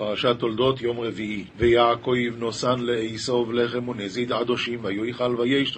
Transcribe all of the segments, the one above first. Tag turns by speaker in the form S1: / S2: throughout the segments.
S1: פרשת תולדות יום רביעי. ויעקב נוסן לעשוב לחם ונזיד עדושים, ויאכל וישת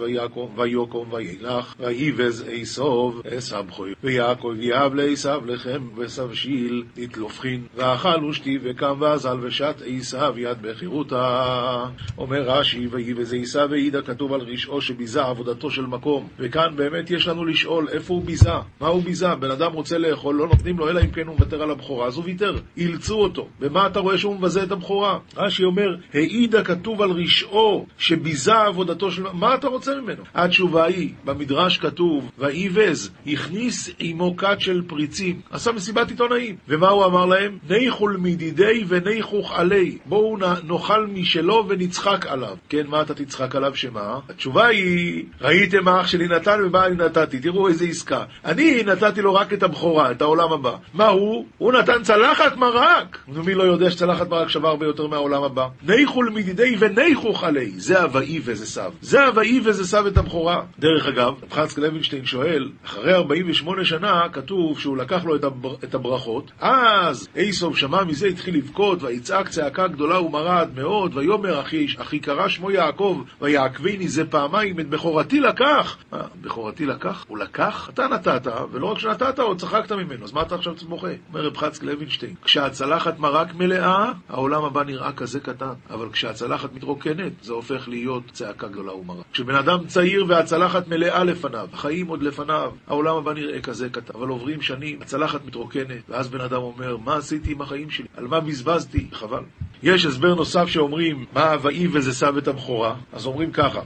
S1: ויקום וילך, ויבז עשוב עשב חוי. ויעקב יהב לעשב לחם וסבשיל נתלופחין, ואכל ושתי וקם ואזל ושת עשב יד בחירותה. אומר רש"י, ויבז עשב העידה כתוב על רשעו שביזה עבודתו של מקום. וכאן באמת יש לנו לשאול איפה הוא ביזה, מה הוא ביזה. בן אדם רוצה לאכול, לא נותנים לו, אלא אם כן הוא מוותר על הבכורה, אז הוא ויתר, אילצו אותו. ומה אתה רואה שהוא מבזה את הבכורה? רש"י אומר, העידה כתוב על רשעו שביזה עבודתו של... מה אתה רוצה ממנו? התשובה היא, במדרש כתוב, ואיבז, הכניס עמו כת של פריצים, עשה מסיבת עיתונאים. ומה הוא אמר להם? ניחול מדידי וניחוך עלי. בואו נאכל משלו ונצחק עליו. כן, מה אתה תצחק עליו שמה? התשובה היא, ראיתם מה אח שלי נתן ומה אני נתתי, תראו איזה עסקה. אני נתתי לו רק את הבכורה, את העולם הבא. מה הוא? הוא נתן צלחת מרק. ומי לא יודע שצלחת מרק שווה הרבה יותר מהעולם הבא? ניחול מדידי וניחוך עלי. זה הוואי וזה סב. זה הוואי וזה סב את הבכורה. דרך אגב, חצקי לוינשטיין שואל, אחרי 48 שנה כתוב שהוא לקח לו את, הבר... את הברכות, אז איסוב שמע מזה, התחיל לבכות, ויצעק צעקה גדולה ומרה מאוד, ויאמר אחי, אחי קרא שמו יעקב, ויעקבני זה פעמיים, את בכורתי לקח. מה, בכורתי לקח? הוא לקח? אתה נתת, ולא רק שנתת, עוד צחקת ממנו, אז מה אתה עכשיו בוכה? אומר רב חצקי לוינשטיין, כשהצלחת מרק מלאה, העולם הבא נראה כזה קטן, אבל כשהצלחת מתרוקנת, זה הופך להיות צעקה גדולה ומרה. כשבן אדם צעיר והצלחת מלאה לפניו, החיים עוד לפניו, העולם הבא נראה כזה קטן, אבל עוברים שנים, הצלחת מתרוקנת, ואז בן אדם אומר, מה עשיתי עם החיים שלי? על מה בזבזתי? חבל. יש הסבר נוסף שאומרים, מה הוואי וזה סב את הבכורה? אז אומרים ככה,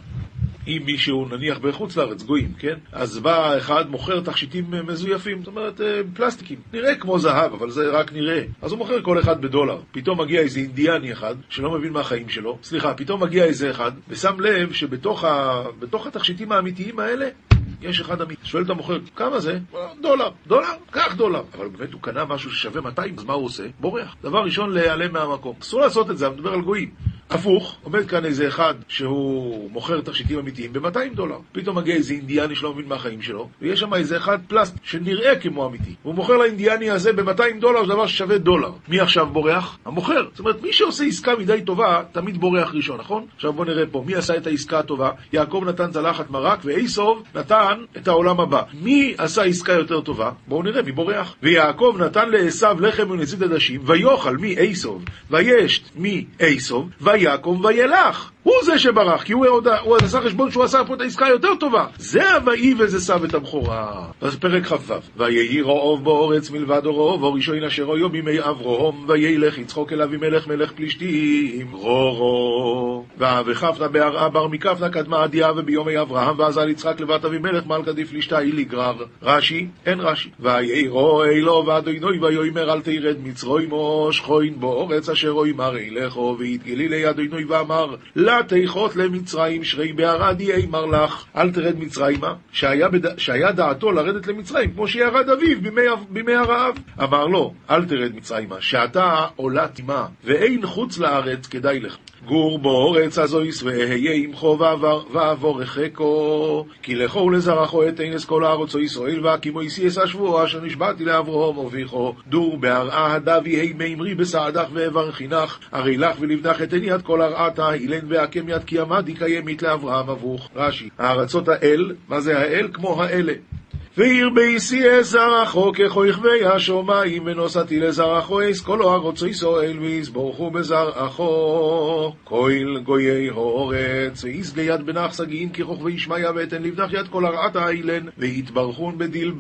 S1: אם מישהו, נניח בחוץ לארץ, גויים, כן? אז בא אחד, מוכר תכשיטים מזויפים, זאת אומרת, פלסטיקים. נראה כמו זהב, אבל זה רק נראה. אז הוא מוכר כל אחד בדולר. פתאום מגיע איזה אינדיאני אחד, שלא מבין מה החיים שלו, סליחה, פתאום מגיע איזה אחד, ושם לב שבתוך ה... התכשיטים האמיתיים האלה, יש אחד אמיתי. שואל את המוכר, כמה זה? דולר. דולר? קח דולר. אבל באמת הוא קנה משהו ששווה 200, אז מה הוא עושה? בורח. דבר ראשון, להיעלם מהמקום. אסור לעשות את זה, אני מדבר על גויים. הפוך, עומד כאן איזה אחד שהוא מוכר תכשיטים אמיתיים ב-200 דולר. פתאום מגיע איזה אינדיאני שלא מבין מהחיים שלו, ויש שם איזה אחד פלסט שנראה כמו אמיתי. הוא מוכר לאינדיאני הזה ב-200 דולר, זה דבר ששווה דולר. מי עכשיו בורח? המוכר. זאת אומרת, מי שעושה עסקה מדי טובה, תמיד בורח ראשון, נכון? עכשיו בוא נראה פה, מי עשה את העסקה הטובה? יעקב נתן צלחת מרק, ואיסוב נתן את העולם הבא. מי עשה עסקה יותר טובה? בואו נראה מי בורח. ויעקב נתן לעשו לחם ונזיד עדשים, ויאכל מי איסוב, וישת מי איסוב, ויקום וילך. הוא זה שברח, כי הוא, עוד, הוא עשה חשבון שהוא עשה פה את העסקה היותר טובה. זה הוואי וזה סב את הבכורה. אז פרק כ"ו: ויהי רעוב באורץ מלבד רעוב, וראשון אשר היו בימי אברהם, וילך יצחוק אל אבימלך מלך פלישתים, רורו. וכפנה בהרעה בר מכפנה קדמה עדיה וביומי אברהם, ועזל יצחק לבת אבימלך מלכה דפלישתה היא לגרר. רש"י? אין רש"י. ויהי רואה אלו ואדוני ויאמר אל תרד מצרוימו שכוין באורץ אשר אוימר אלכו ויתגלי לידוני ואמר לה תיכות למצרים שרי בערד יהי מר לך. אל תרד מצרימה שהיה, בד... שהיה דעתו לרדת למצרים כמו שירד אביו בימי, בימי הרעב. אמר לו אל תרד מצרימה שאתה עולה תימה ואין חוץ לארץ כדאי לך. גור באורץ הזויס ואהיה עמכו ועבור רחקו כי לכו ולזרחו את אינס כל הארץ ישראל והקימו יסיס השבוע אשר נשבעתי לאברהם אביכו דור בהרעה הדבי הי מימרי בסעדך ואברכינך. הרי לך ולבנך את עיני עד כל הרעתה אילן והקם יד כי עמדי קיימית לאברהם אבוך רש"י הארצות האל מה זה האל? כמו האלה ועיר בישי זרחו ככויכבי השומיים ונוסעתי לזרחו אס כל ארצו ישראל ויסבורכו בזרחו כהל גויי האורץ ואיס ליד בנח סגין ככוכבי ישמעיה ואתן לבנך יד כל הרעת האילן ויתברכון בדיל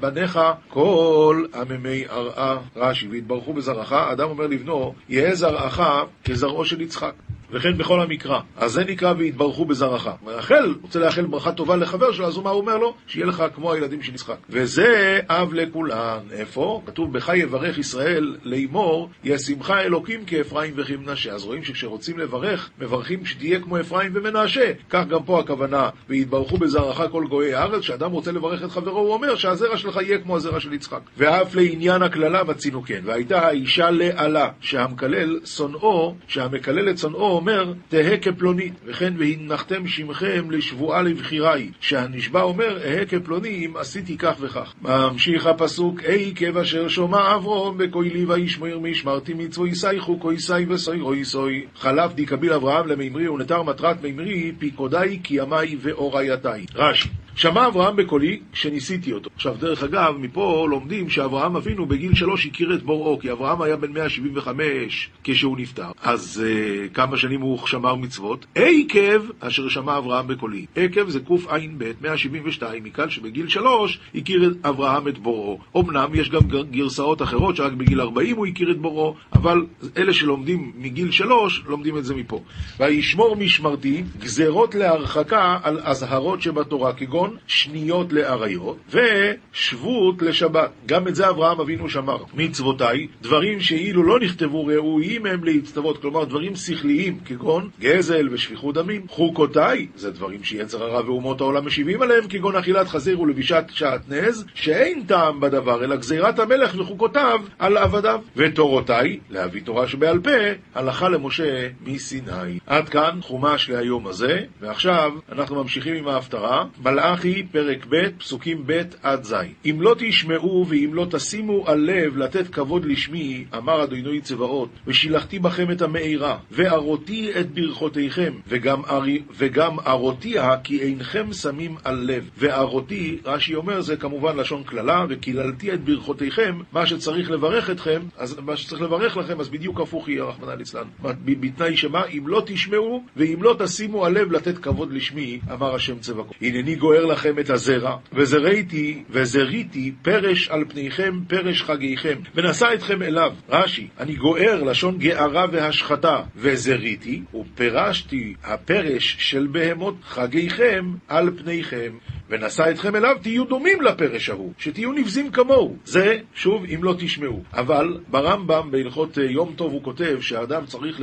S1: בניך כל עממי ארעה רש"י ויתברכו בזרעך אדם אומר לבנו יהא זרעך כזרעו של יצחק וכן בכל המקרא. אז זה נקרא והתברכו בזרעך. רחל רוצה לאחל ברכה טובה לחבר שלו, אז מה הוא אומר לו? שיהיה לך כמו הילדים של יצחק. וזה אב לכולן. איפה? כתוב בך יברך ישראל לאמור, ישמחה אלוקים כאפרים וכמנשה. אז רואים שכשרוצים לברך, מברכים שתהיה כמו אפרים ומנשה. כך גם פה הכוונה, והתברכו בזרעך כל גויי הארץ, כשאדם רוצה לברך את חברו, הוא אומר שהזרע שלך יהיה כמו הזרע של יצחק. ואף לעניין הקללה מצינו כן. והייתה האישה לעלה, שהמקלל שונאו, שהמקלל את שונאו אומר, תהא כפלוני, וכן והנחתם שמכם לשבועה לבחירי, שהנשבע אומר, אהא כפלוני אם עשיתי כך וכך. ממשיך הפסוק, עקב אשר שומע אברום בכוילי וישמר משמרתי מצווי סייכו כוי סי וסוי רוי סוי. חלף דיקביל אברהם למימרי ונתר מטרת מימרי פיקודי קיימי ואורייתי. רש"י שמע אברהם בקולי כשניסיתי אותו. עכשיו, דרך אגב, מפה לומדים שאברהם אבינו בגיל שלוש הכיר את בוראו, כי אברהם היה בן 175 כשהוא נפטר. אז uh, כמה שנים הוא שמר מצוות? עקב אשר שמע אברהם בקולי. עקב זה קע"ב, 172, מכאן שבגיל שלוש הכיר אברהם את בוראו. אמנם יש גם גרסאות אחרות שרק בגיל 40 הוא הכיר את בוראו, אבל אלה שלומדים מגיל שלוש, לומדים את זה מפה. וישמור משמרתי גזרות להרחקה על אזהרות שבתורה, כגון צאן, שניות לאריות, ושבות לשבת. גם את זה אברהם אבינו שמר. מצוותיי, דברים שאילו לא נכתבו ראויים הם להצטוות, כלומר דברים שכליים, כגון גזל ושפיכות דמים. חוקותיי, זה דברים שיצר הרע ואומות העולם משיבים עליהם, כגון אכילת חזיר ולבישת שעטנז, שאין טעם בדבר, אלא גזירת המלך וחוקותיו על עבדיו. ותורותיי, להביא תורה שבעל פה, הלכה למשה מסיני. עד כאן חומש להיום הזה, ועכשיו אנחנו ממשיכים עם ההפטרה. מלאך מלאכי, פרק ב', פסוקים ב' עד ז'. אם לא תשמעו ואם לא תשימו על לב לתת כבוד לשמי, אמר אדוני צבאות, ושילחתי בכם את המאירה, וארותי את ברכותיכם, וגם, ארי, וגם ארותיה, כי אינכם שמים על לב. וארותי, רש"י אומר, זה כמובן לשון קללה, וקיללתי את ברכותיכם, מה שצריך לברך אתכם, אז מה שצריך לברך לכם, אז בדיוק הפוך יהיה, רחמנא ליצלן. בתנאי שמה? אם לא תשמעו, ואם לא תשימו על לב לתת כבוד לשמי, אמר השם צבאות. הנני גואר לכם את הזרע, וזריתי, וזריתי פרש על פניכם, פרש חגיכם, ונשא אתכם אליו. רש"י, אני גוער לשון גערה והשחתה, וזריתי, ופרשתי הפרש של בהמות חגיכם על פניכם. ונשא אתכם אליו, תהיו דומים לפרש ההוא, שתהיו נבזים כמוהו. זה, שוב, אם לא תשמעו. אבל ברמב"ם, בהלכות אה, יום טוב, הוא כותב שהאדם צריך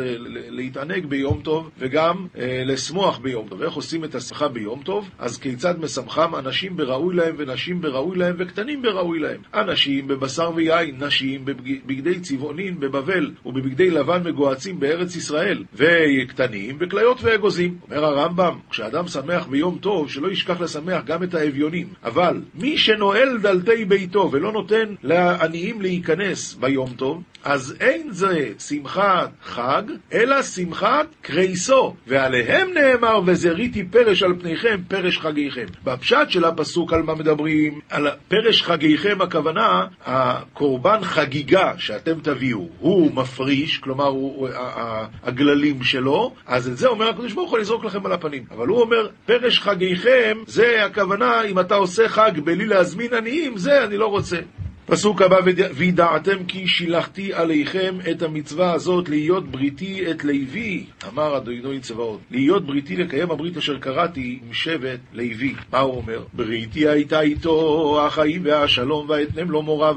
S1: להתענג ביום טוב, וגם אה, לשמוח ביום טוב. איך עושים את השמחה ביום טוב? אז כיצד משמחם אנשים בראוי להם, ונשים בראוי להם, וקטנים בראוי להם. אנשים בבשר ויין, נשים בבגדי צבעונין בבבל, ובבגדי לבן מגועצים בארץ ישראל, וקטנים בכליות ואגוזים. אומר הרמב"ם, כשאדם שמח ביום טוב, שלא ישכח לשמח גם את האביונים. אבל מי שנועל דלתי ביתו ולא נותן לעניים להיכנס ביום טוב, אז אין זה שמחת חג, אלא שמחת קרייסו, ועליהם נאמר, וזריתי פרש על פניכם, פרש חגיכם. בפשט של הפסוק על מה מדברים, על פרש חגיכם הכוונה, הקורבן חגיגה שאתם תביאו, הוא מפריש, כלומר הוא, הגללים שלו, אז את זה אומר הקדוש ברוך הוא לזרוק לכם על הפנים. אבל הוא אומר, פרש חגיכם, זה הכוונה, אם אתה עושה חג בלי להזמין עניים, זה אני לא רוצה. פסוק הבא, וידעתם כי שילחתי עליכם את המצווה הזאת להיות בריתי את לוי, אמר אדוני צבאות. להיות בריתי לקיים הברית אשר קראתי עם שבט לוי. מה הוא אומר? בריתי הייתה איתו החיים והשלום ואתנם לו מורה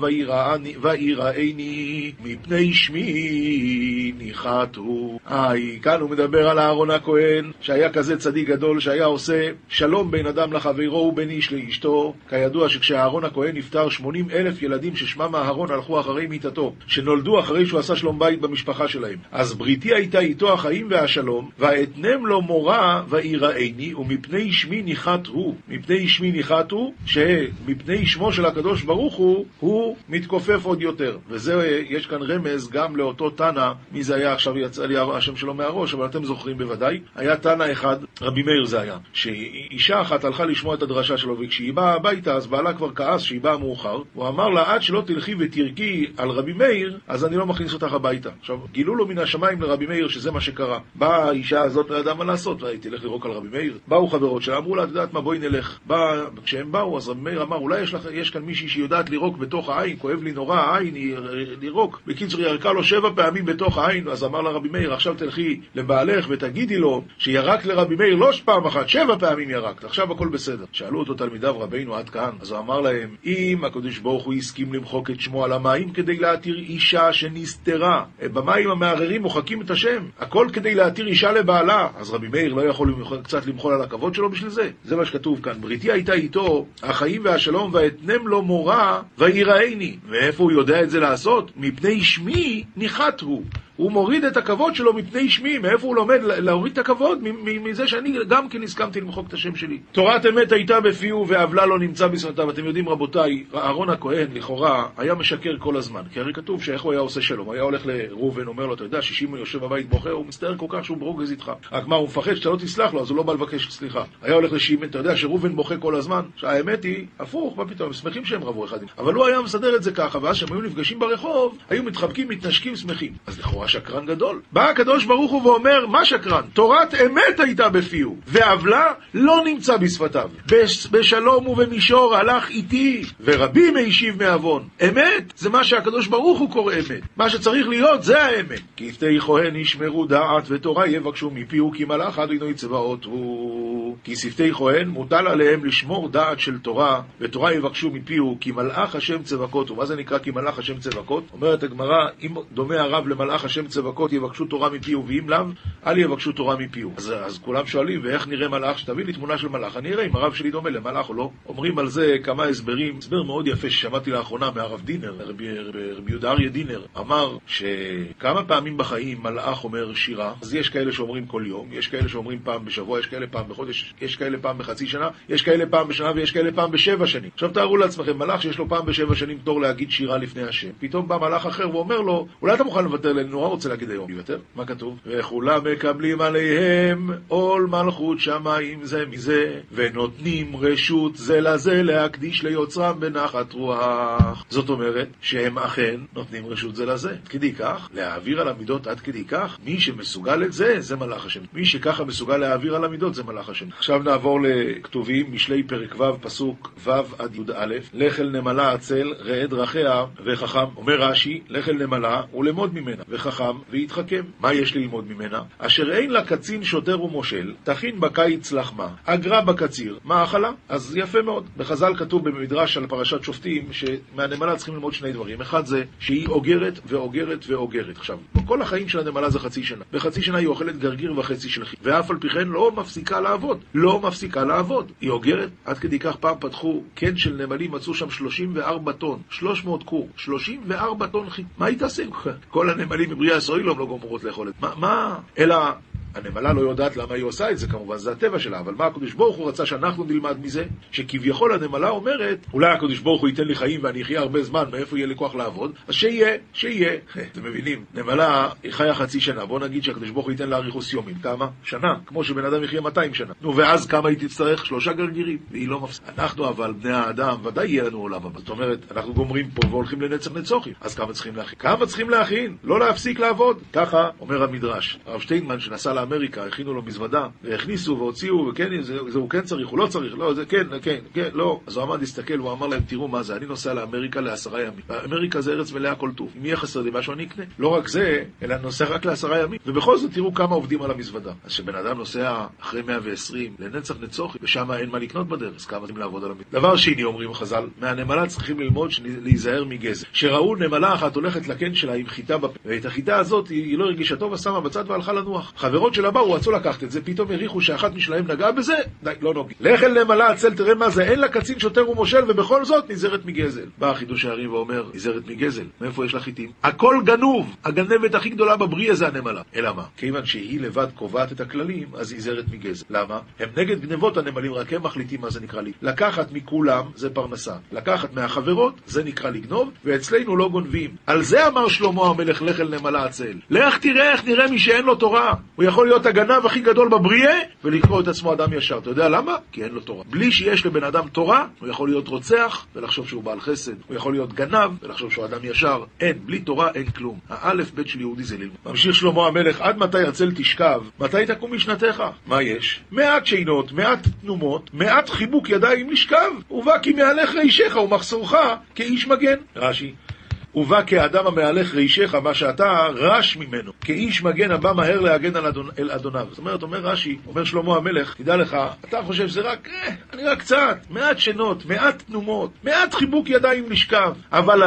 S1: ויראני מפני שמי ניחתו. איי, כאן הוא מדבר על אהרון הכהן שהיה כזה צדיק גדול שהיה עושה שלום בין אדם לחברו ובין איש לאשתו. כידוע שכשאהרון הכהן נפטר 80 אלף ילדים ילדים ששמם אהרון הלכו אחרי מיתתו, שנולדו אחרי שהוא עשה שלום בית במשפחה שלהם. אז בריתי הייתה איתו החיים והשלום, ואתנם לו מורה ויראני, ומפני שמי ניחת הוא. מפני שמי ניחת הוא, שמפני שמו של הקדוש ברוך הוא, הוא מתכופף עוד יותר. וזה, יש כאן רמז גם לאותו תנא, מי זה היה עכשיו יצא לי השם שלו מהראש, אבל אתם זוכרים בוודאי, היה תנא אחד, רבי מאיר זה היה, שאישה אחת הלכה לשמוע את הדרשה שלו, וכשהיא באה הביתה, אז בעלה כבר כעס שהיא באה מאוחר, הוא אמר לה, עד שלא תלכי ותרגי על רבי מאיר, אז אני לא מכניס אותך הביתה. עכשיו, גילו לו מן השמיים לרבי מאיר שזה מה שקרה. באה האישה הזאת, לא ידעה מה לעשות, והיא תלך לירוק על רבי מאיר. באו חברות שלה, אמרו לה, את יודעת מה, בואי נלך. בא, כשהם באו, אז רבי מאיר אמר, אולי יש, לך, יש כאן מישהי שיודעת לירוק בתוך העין, כואב לי נורא העין, היא לירוק. בקיצור, היא ירקה לו שבע פעמים בתוך העין, אז אמר לה רבי מאיר, עכשיו תלכי לבעלך ותגידי לו שירקת לרבי מאיר לא פעם אחת, שבע פעמים ירקת, עכשיו הכל בסדר. שאלו אותו תלמידיו, רבינו עד כאן, אז הוא אמר להם, אם הקדוש ברוך הוא הסכים למחוק את שמו על המים כדי להתיר אישה שנסתרה. במים המערערים מוחקים את השם. הכל כדי להתיר אישה לבעלה. אז רבי מאיר לא יכול קצת למחול על הכבוד שלו בשביל זה? זה מה שכתוב כאן. בריתי הייתה איתו, החיים והשלום, ואתנם לו מורה, ויראני. ואיפה הוא יודע את זה לעשות? מפני שמי ניחת הוא. הוא מוריד את הכבוד שלו מפני שמי, מאיפה הוא לומד להוריד את הכבוד? מזה שאני גם כן הסכמתי למחוק את השם שלי. תורת אמת הייתה בפיהו ועוולה לא נמצא בשפתיו. אתם יודעים רבותיי, אהרון הכהן לכאורה היה משקר כל הזמן, כי הרי כתוב שאיך הוא היה עושה שלום, היה הולך לראובן, אומר לו, אתה יודע, שישים יושב בבית בוכה, הוא מסתער כל כך שהוא ברוגז איתך. רק מה, הוא מפחד שאתה לא תסלח לו, אז הוא לא בא לבקש סליחה. היה הולך לשמן, אתה יודע שראובן בוכה כל הזמן, שהאמת היא, הפוך, מה פתאום, הם שמחים שהם רבו אחד. אבל הוא היה מסדר את זה ככה, ואז כשהם היו נפגשים ברחוב, היו מתחבקים, מתנשקים, שמחים. אז לכאורה שקרן גדול. בא הקדוש ברוך הוא ואומר, מה שקרן? תורת אמת הייתה בפיהו, ועוולה לא נמצא בשפתיו. בשלום ובמישור הלך איתי, ורבים הישיב מעוון. אמת, זה מה שהקדוש ברוך הוא קורא אמת. מה שצריך להיות, זה האמת. כי יפתי כהן ישמרו דעת ותורה יבקשו מפיהו, כי מלאך אדוני צבאות הוא. כי שפתי כהן מוטל עליהם לשמור דעת של תורה, ותורה יבקשו מפיהו, כי מלאך השם צבקות הוא. מה זה נקרא כי מלאך השם צבקות? אומרת הגמרא, אם דומה הרב למלאך השם צבקות, יבקשו תורה מפיהו, ואם לאו, אל יבקשו תורה מפיהו. אז, אז כולם שואלים, ואיך נראה מלאך? שתביא לי תמונה של מלאך, אני אראה אם הרב שלי דומה למלאך או לא. אומרים על זה כמה הסברים, הסבר מאוד יפה ששמעתי לאחרונה מהרב דינר, רבי, רבי יהודה אריה דינר, אמר שכמה פעמים בחיים מלאך אומר שירה, אז יש כאלה שאומרים כל יום, יש כאלה שאומרים פעם בשבוע, יש כאלה פעם בחודש, יש כאלה פעם בחצי שנה, יש כאלה פעם בשנה ויש כאלה פעם בשבע שנים. עכשיו תארו לעצמכם, מלאך שיש לו פעם בשבע שנים תור להגיד שירה לפני השם, פתאום בא מלאך אחר ואומר לו, אולי אתה מוכן לוותר לי, נורא רוצה להגיד היום, לוותר? מה כתוב? וכולם מקבלים עליהם עול מלכות שמיים זה מזה, ונותנים רשות זה לזה להקדיש ליוצרם בנחת רוח. זאת אומרת שהם אכן נותנים רשות זה לזה. עד כדי כך, להעביר על המידות עד כדי כך, מי שמסוגל את זה, זה מלאך השם. מי שככה מסוגל להעביר על המידות, זה מלאך השם. עכשיו נעבור לכתובים, משלי פרק ו', פסוק ו' עד י"א, לך אל נמלה עצל, ראה דרכיה וחכם. אומר רש"י, לך אל נמלה ולמוד ממנה, וחכם ויתחכם. מה יש ללמוד ממנה? אשר אין לה קצין שוטר ומושל, תכין בקיץ לחמה, אגרה בקציר, מאכלה. אז יפה מאוד. בחז"ל כתוב במדרש על פרשת שופטים, שמהנמלה צריכים ללמוד שני דברים. אחד זה שהיא אוגרת ואוגרת ואוגרת. עכשיו, כל החיים של הנמלה זה חצי שנה. בחצי שנה היא אוכלת גרגיר וחצי של חיל. ואף על פי כן לא מפסיקה לעבוד. לא מפסיקה לעבוד. היא אוגרת, עד כדי כך פעם פתחו קן של נמלים, מצאו שם 34 טון, 300 קור, 34 טון חיל. מה היא תעשה? כל הנמלים בבריאה סוילום לא גומרות לאכול את מה? מה? אלא הנמלה לא יודעת למה היא עושה את זה כמובן, זה הטבע שלה, אבל מה הקדוש ברוך הוא רצה שאנחנו נלמד מזה? שכביכול הנמלה אומרת, אולי הקדוש ברוך הוא ייתן לי חיים ואני אחיה הרבה זמן, מאיפה יהיה לי כוח לעבוד? אז שיהיה, שיהיה. אתם מבינים, נמלה חיה חצי שנה, בואו נגיד שהקדוש ברוך הוא ייתן לה אריכוס יומים, כמה? שנה, כמו שבן אדם יחיה 200 שנה. נו, ואז כמה היא תצטרך? שלושה גרגירים, והיא לא מפסיקה. אנחנו אבל, בני האדם, ודאי יהיה לנו עולם הבא. זאת אומרת, אנחנו גומרים פה והולכים לנצח נצוחים, אז כמה צריכים להכין? כמה צריכים להכין? לא להפסיק לעבוד. ככה אומר המדרש. הרב שטיינמן שנסע לאמריקה, הכינו לו מזוודה, והכניסו והוציאו, וכן, זה, זה הוא כן צריך, הוא לא צריך, לא, זה כן, כן, כן, לא. אז הוא עמד להסתכל, הוא אמר להם, תראו מה זה, אני נוסע לאמריקה לעשרה ימים. אמריקה זה ארץ מלאה כל טוב. אם יהיה חסר לי משהו, אני אקנה. לא רק זה, אלא נוסע רק לעשרה ימים. ובכל זאת, תראו כמה עובדים על המזוודה. אז כשבן אדם נוסע אחרי 120 לנצח נצוחי, ושם אין מה לקנות בדרך, אז כמה צריכים לעבוד על המזוודה. דבר שני, אומרים חז"ל, מהנמלה צריכים ללמוד להיזהר מגזל. שראו נמלה אחת הולכת לקן שלה עם חיטה בפה, ואת החיטה הזאת היא לא הרגישה טוב, שמה בצד והלכה לנוח. חברות שלה באו, רצו לקחת את זה, פתאום הריחו שאחת משלהם נגעה בזה, די, לא נוגעים. לך אל נמלה עצל, תראה מה זה, אין לה קצין שוטר ומושל, ובכל זאת נזהרת מגזל. בא חידוש הערים ואומר, נזהרת מגזל, מאיפה יש לה חיטים? הכל גנוב, הגנבת הכי גדולה בבריאה זה הנמלה. אלא מה? כיוון שהיא לבד קובעת את הכללים, אז נזהרת מגזל. למה? הם נגד גנבות הנמלים, רק הם מחליטים מה זה נקרא לי. לקחת מכולם זה פרנסה. לקחת מהחברות זה נקרא לגנוב, ואצלנו לא גונבים. על זה אמר שלמה המלך, לך אל נמלה עצל. לך תראה איך נראה מי שאין לו תורה. הוא יכול להיות הגנב הכי גדול בבריאה ולקרוא את עצמו אדם ישר. אתה יודע למה? כי אין לו תורה. בלי שיש לבן אדם תורה, הוא יכול להיות רוצח ולחשוב שהוא בעל חסד. הוא יכול להיות גנב ולחשוב שהוא אדם ישר. אין, בלי תורה אין כלום. האלף בית של יהודי זה ללמוד. ממשיך שלמה המלך, עד מתי עצל תשכב? מתי תקום משנתך? מה יש? מעט שינות, מעט תנומות, מעט חיבוק ידיים לשכב. ובא כי מהלך רישך ומחסורך כאיש מגן. רש"י ובא כאדם המהלך רישך, מה שאתה רש ממנו, כאיש מגן הבא מהר להגן על אדונ... אל אדוניו. זאת אומרת, אומר רש"י, אומר שלמה המלך, תדע לך, אתה חושב שזה רק, אה, אני רק קצת, מעט שנות, מעט תנומות, מעט חיבוק ידיים לשכב, אבל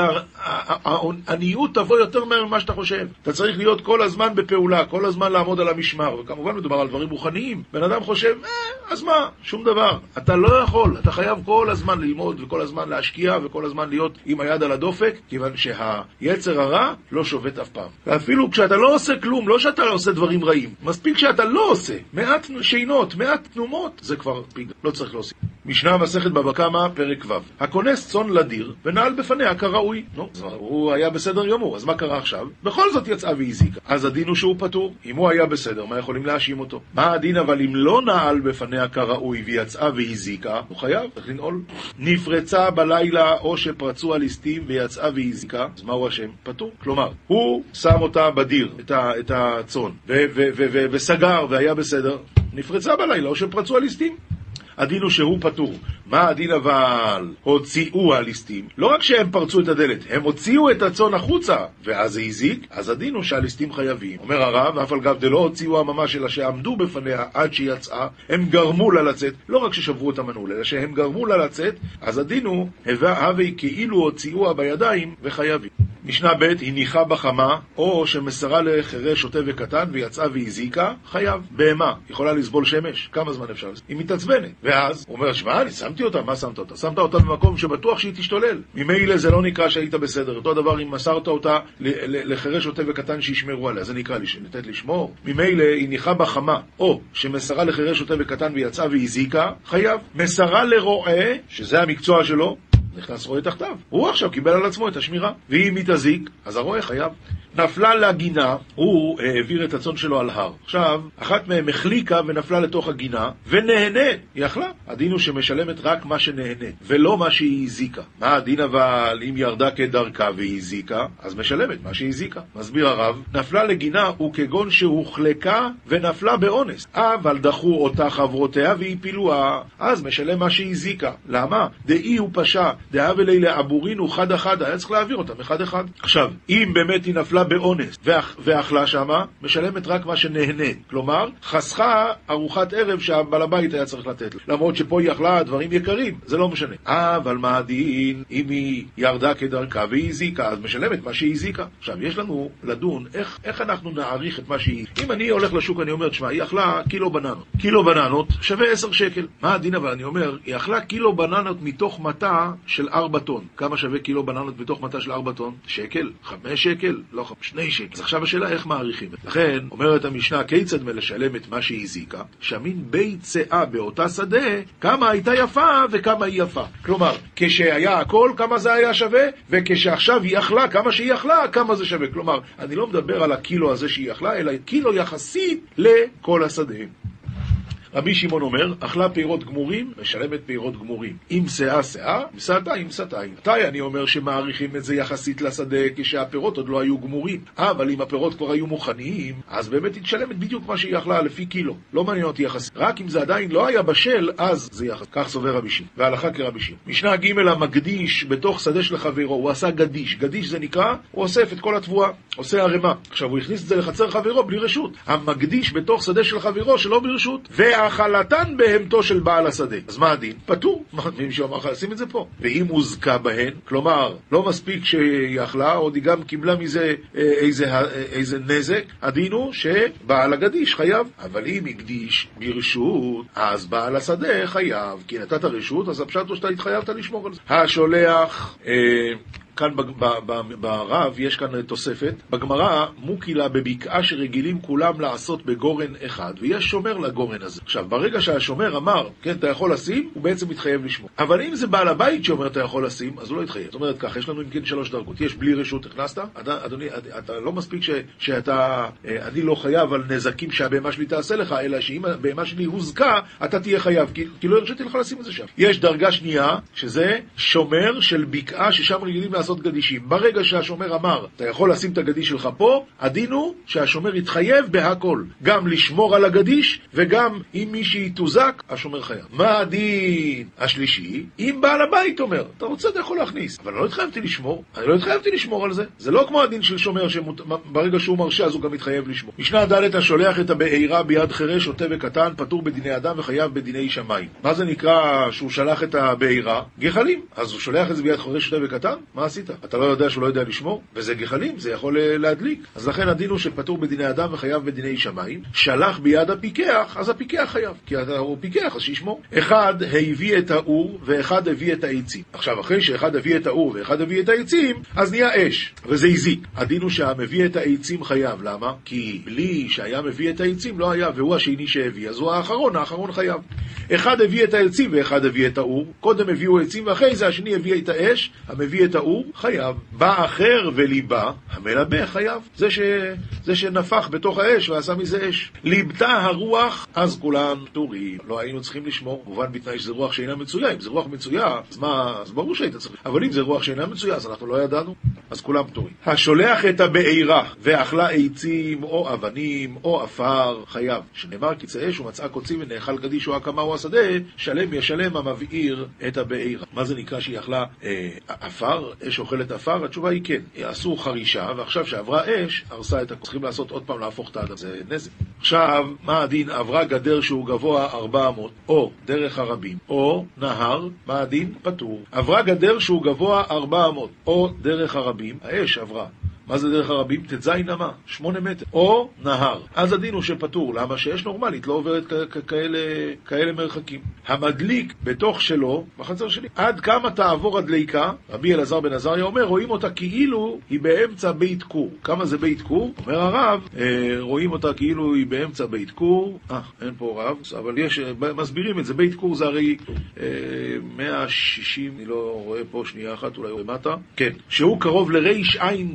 S1: העניות תבוא יותר מהר ממה שאתה חושב. אתה צריך להיות כל הזמן בפעולה, כל הזמן לעמוד על המשמר, וכמובן מדובר על דברים רוחניים. בן אדם חושב, אה, אז מה, שום דבר. אתה לא יכול, אתה חייב כל הזמן ללמוד וכל הזמן להשקיע וכל הזמן להיות עם היד על הדופק, כיוון שה... שהיצר הרע לא שובת אף פעם. ואפילו כשאתה לא עושה כלום, לא שאתה לא עושה דברים רעים, מספיק שאתה לא עושה מעט שינות, מעט תנומות, זה כבר פיג, לא צריך להוסיף. משנה מסכת בבא קמא, פרק ו' הכונס צאן לדיר ונעל בפניה כראוי. נו, הוא היה בסדר גמור, אז מה קרה עכשיו? בכל זאת יצאה והזיקה. אז הדין הוא שהוא פטור. אם הוא היה בסדר, מה יכולים להאשים אותו? מה הדין אבל אם לא נעל בפניה כראוי ויצאה והזיקה, הוא חייב, צריך לנעול. נפרצה בלילה או שפרצו הליסטים ויצאה והזיקה, אז מה הוא אשם? פטור. כלומר, הוא שם אותה בדיר, את הצאן, וסגר והיה בסדר, נפרצה בלילה או שפרצו הליסטים. הדין הוא שהוא פטור. מה הדין אבל? הוציאו הליסטים. לא רק שהם פרצו את הדלת, הם הוציאו את הצאן החוצה, ואז זה הזיק, אז הדין הוא שהליסטים חייבים. אומר הרב, אף על גב דלא הוציאו הממש, אלא שעמדו בפניה עד שהיא יצאה, הם גרמו לה לצאת, לא רק ששברו את המנעול, אלא שהם גרמו לה לצאת, אז הדין הוא, הווה כאילו הוציאוה בידיים וחייבים. משנה ב' הניחה בחמה, או שמסרה לחירש שוטה וקטן ויצאה והזיקה, חייב. בהמה, יכולה לסבול שמש? כמה זמן אפשר? היא מתעצבנת. ואז, הוא אומר, שמע, אני שמתי אותה, מה שמת אותה? שמת אותה במקום שבטוח שהיא תשתולל. ממילא זה לא נקרא שהיית בסדר. אותו דבר אם מסרת אותה לחירש שוטה וקטן שישמרו עליה, זה נקרא לתת לשמור. ממילא היא ניחה בחמה, או שמסרה לחירש שוטה וקטן ויצאה והזיקה, חייב. מסרה לרועה, שזה המקצוע שלו, נכנס רועה תחתיו. הוא עכשיו קיבל על עצמו את השמירה. ואם היא תזיק, אז הרועה חייב. נפלה לגינה, הוא העביר את הצאן שלו על הר. עכשיו, אחת מהם החליקה ונפלה לתוך הגינה, ונהנית, היא אכלה. הדין הוא שמשלמת רק מה שנהנית, ולא מה שהיא הזיקה. מה הדין אבל אם ירדה כדרכה והיא הזיקה, אז משלמת מה שהיא הזיקה. מסביר הרב, נפלה לגינה הוא כגון שהוחלקה ונפלה באונס. אבל דחו אותה חברותיה והפילוה, אז משלם מה שהיא הזיקה. למה? דאי הוא פשע, דאב אלי לעבורין הוא חד אחד, היה צריך להעביר אותם אחד אחד. עכשיו, אם באמת היא נפלה באונס ואכלה שמה, משלמת רק מה שנהנית. כלומר, חסכה ארוחת ערב שהבעל הבית היה צריך לתת לה. למרות שפה היא אכלה דברים יקרים, זה לא משנה. אבל מה הדין אם היא ירדה כדרכה והיא הזיקה, אז משלמת מה שהיא הזיקה. עכשיו, יש לנו לדון איך, איך אנחנו נעריך את מה שהיא... אם אני הולך לשוק, אני אומר, תשמע, היא אכלה קילו בננות. קילו בננות שווה עשר שקל. מה הדין אבל? אני אומר, היא אכלה קילו בננות מתוך מטה של ארבע טון. כמה שווה קילו בננות מתוך מטה של ארבע טון? שקל? חמש שקל? לא שני שקל. אז עכשיו השאלה איך מעריכים את זה. לכן, אומרת המשנה, כיצד מלשלם את מה שהיא הזיקה? שהמין ביצעה באותה שדה, כמה הייתה יפה וכמה היא יפה. כלומר, כשהיה הכל, כמה זה היה שווה, וכשעכשיו היא אכלה, כמה שהיא אכלה, כמה זה שווה. כלומר, אני לא מדבר על הקילו הזה שהיא אכלה, אלא קילו יחסית לכל השדה. רבי שמעון אומר, אכלה פירות גמורים, משלמת פירות גמורים. אם שאה שאה, מסעתה עם סעתיים. מתי אני אומר שמעריכים את זה יחסית לשדה כשהפירות עוד לא היו גמורים? אבל אם הפירות כבר היו מוכנים, אז באמת היא תשלמת בדיוק מה שהיא אכלה לפי קילו. לא מעניין אותי יחסית. רק אם זה עדיין לא היה בשל, אז זה יחס. כך סובר רבי שמעון. והלכה כרבי שמעון. משנה ג' המקדיש בתוך שדה של חברו, הוא עשה גדיש. גדיש זה נקרא, הוא אוסף את כל התבואה, עושה ערימה. עכשיו הוא הכניס את זה לחצר חברו בלי רשות. המקדיש בתוך שדה של חברו שלא ברשות. והאכלתן בהמתו של בעל השדה. אז מה הדין? פטור. מה, מישהו אמר לשים את זה פה. ואם הוזכה בהן, כלומר, לא מספיק שהיא אכלה, עוד היא גם קיבלה מזה אה, איזה, אה, איזה נזק, הדין הוא שבעל הגדיש חייב. אבל אם הקדיש ברשות, אז בעל השדה חייב. כי נתת רשות, אז הפשט הוא שאתה התחייבת לשמור על זה. השולח... אה, כאן ברב יש כאן תוספת. בגמרא, מוקילה בבקעה שרגילים כולם לעשות בגורן אחד, ויש שומר לגורן הזה. עכשיו, ברגע שהשומר אמר, כן, אתה יכול לשים, הוא בעצם מתחייב לשמור. אבל אם זה בעל הבית שאומר אתה יכול לשים, אז הוא לא יתחייב. זאת אומרת ככה, יש לנו אם כן שלוש דרגות. יש בלי רשות הכנסת, אדוני, אתה לא מספיק ש, שאתה, אה, אני לא חייב על נזקים שהבהמה שלי תעשה לך, אלא שאם הבהמה שלי הוזקה, אתה תהיה חייב, כי, כי לא הרשיתי לך לשים את זה שם. יש דרגה שנייה, שזה שומר של בקעה ששם רגילים לעשות לעשות גדישים. ברגע שהשומר אמר, אתה יכול לשים את הגדיש שלך פה, הדין הוא שהשומר יתחייב בהכל. גם לשמור על הגדיש, וגם אם מישהי תוזק, השומר חייב. מה הדין השלישי? אם בעל הבית אומר, אתה רוצה, אתה יכול להכניס. אבל לא התחייבתי לשמור, אני לא התחייבתי לשמור על זה. זה לא כמו הדין של שומר, שברגע שהוא מרשה אז הוא גם מתחייב לשמור. משנה ד' השולח את הבעירה ביד חירש, שוטה וקטן, פטור בדיני אדם וחייב בדיני שמיים. מה זה נקרא שהוא שלח את הבעירה? גחלים. אז הוא שולח את זה ביד חירש, שוטה וקטן? מה? עשית? אתה לא יודע שהוא לא יודע לשמור? וזה גחלים, זה יכול אה, להדליק. אז לכן הדין הוא שפטור בדיני אדם וחייב בדיני שמיים. שלח ביד הפיקח, אז הפיקח חייב. כי הוא פיקח, אז שישמור. אחד הביא את האור ואחד הביא את העצים. עכשיו, אחרי שאחד הביא את האור ואחד הביא את העצים, אז נהיה אש, וזה הזיק. הדין הוא שהמביא את העצים חייב. למה? כי בלי שהיה מביא את העצים לא היה, והוא השני שהביא, אז הוא האחרון, האחרון חייב. אחד הביא את העצים ואחד הביא את האור. קודם הביאו עצים ואחרי זה השני הביא את האש, המביא את האור חייב. בא אחר וליבה, המלבה חייב. זה, ש... זה שנפח בתוך האש ועשה מזה אש. ליבתה הרוח, אז כולם פטורים. לא היינו צריכים לשמור, מובן בתנאי שזה רוח שאינה מצויה. אם זה רוח מצויה, אז מה, אז ברור שהיית צריך. אבל אם זה רוח שאינה מצויה, אז אנחנו לא ידענו, אז כולם פטורים. השולח את הבעירה ואכלה עצים או אבנים או עפר, חייב. שנאמר כי צא אש ומצאה קוצים ונאכל גדיש או הקמה או השדה, שלם ישלם המבעיר את הבעירה. מה זה נקרא שהיא אכלה אה, עפר? אש אוכלת עפר? התשובה היא כן. עשו חרישה, ועכשיו שעברה אש, הרסה את הכול. צריכים לעשות עוד פעם להפוך את האדם, זה נזק. עכשיו, מה הדין? עברה גדר שהוא גבוה 400, או דרך הרבים, או נהר, מה הדין? פטור. עברה גדר שהוא גבוה 400, או דרך הרבים, האש עברה. מה זה דרך הרבים? ט"ז אמה, שמונה מטר. או נהר. אז הדין הוא שפטור. למה? שאש נורמלית לא עוברת כאלה, כאלה מרחקים. המדליק בתוך שלו, בחצר שלי, עד כמה תעבור הדליקה, רבי אלעזר בן עזריה אומר, רואים אותה כאילו היא באמצע בית כור. כמה זה בית כור? אומר הרב, אה, רואים אותה כאילו היא באמצע בית כור. אה, אין פה רב, אבל יש, מסבירים את זה. בית כור זה הרי אה, 160, אני לא רואה פה שנייה אחת, אולי למטה. כן. שהוא קרוב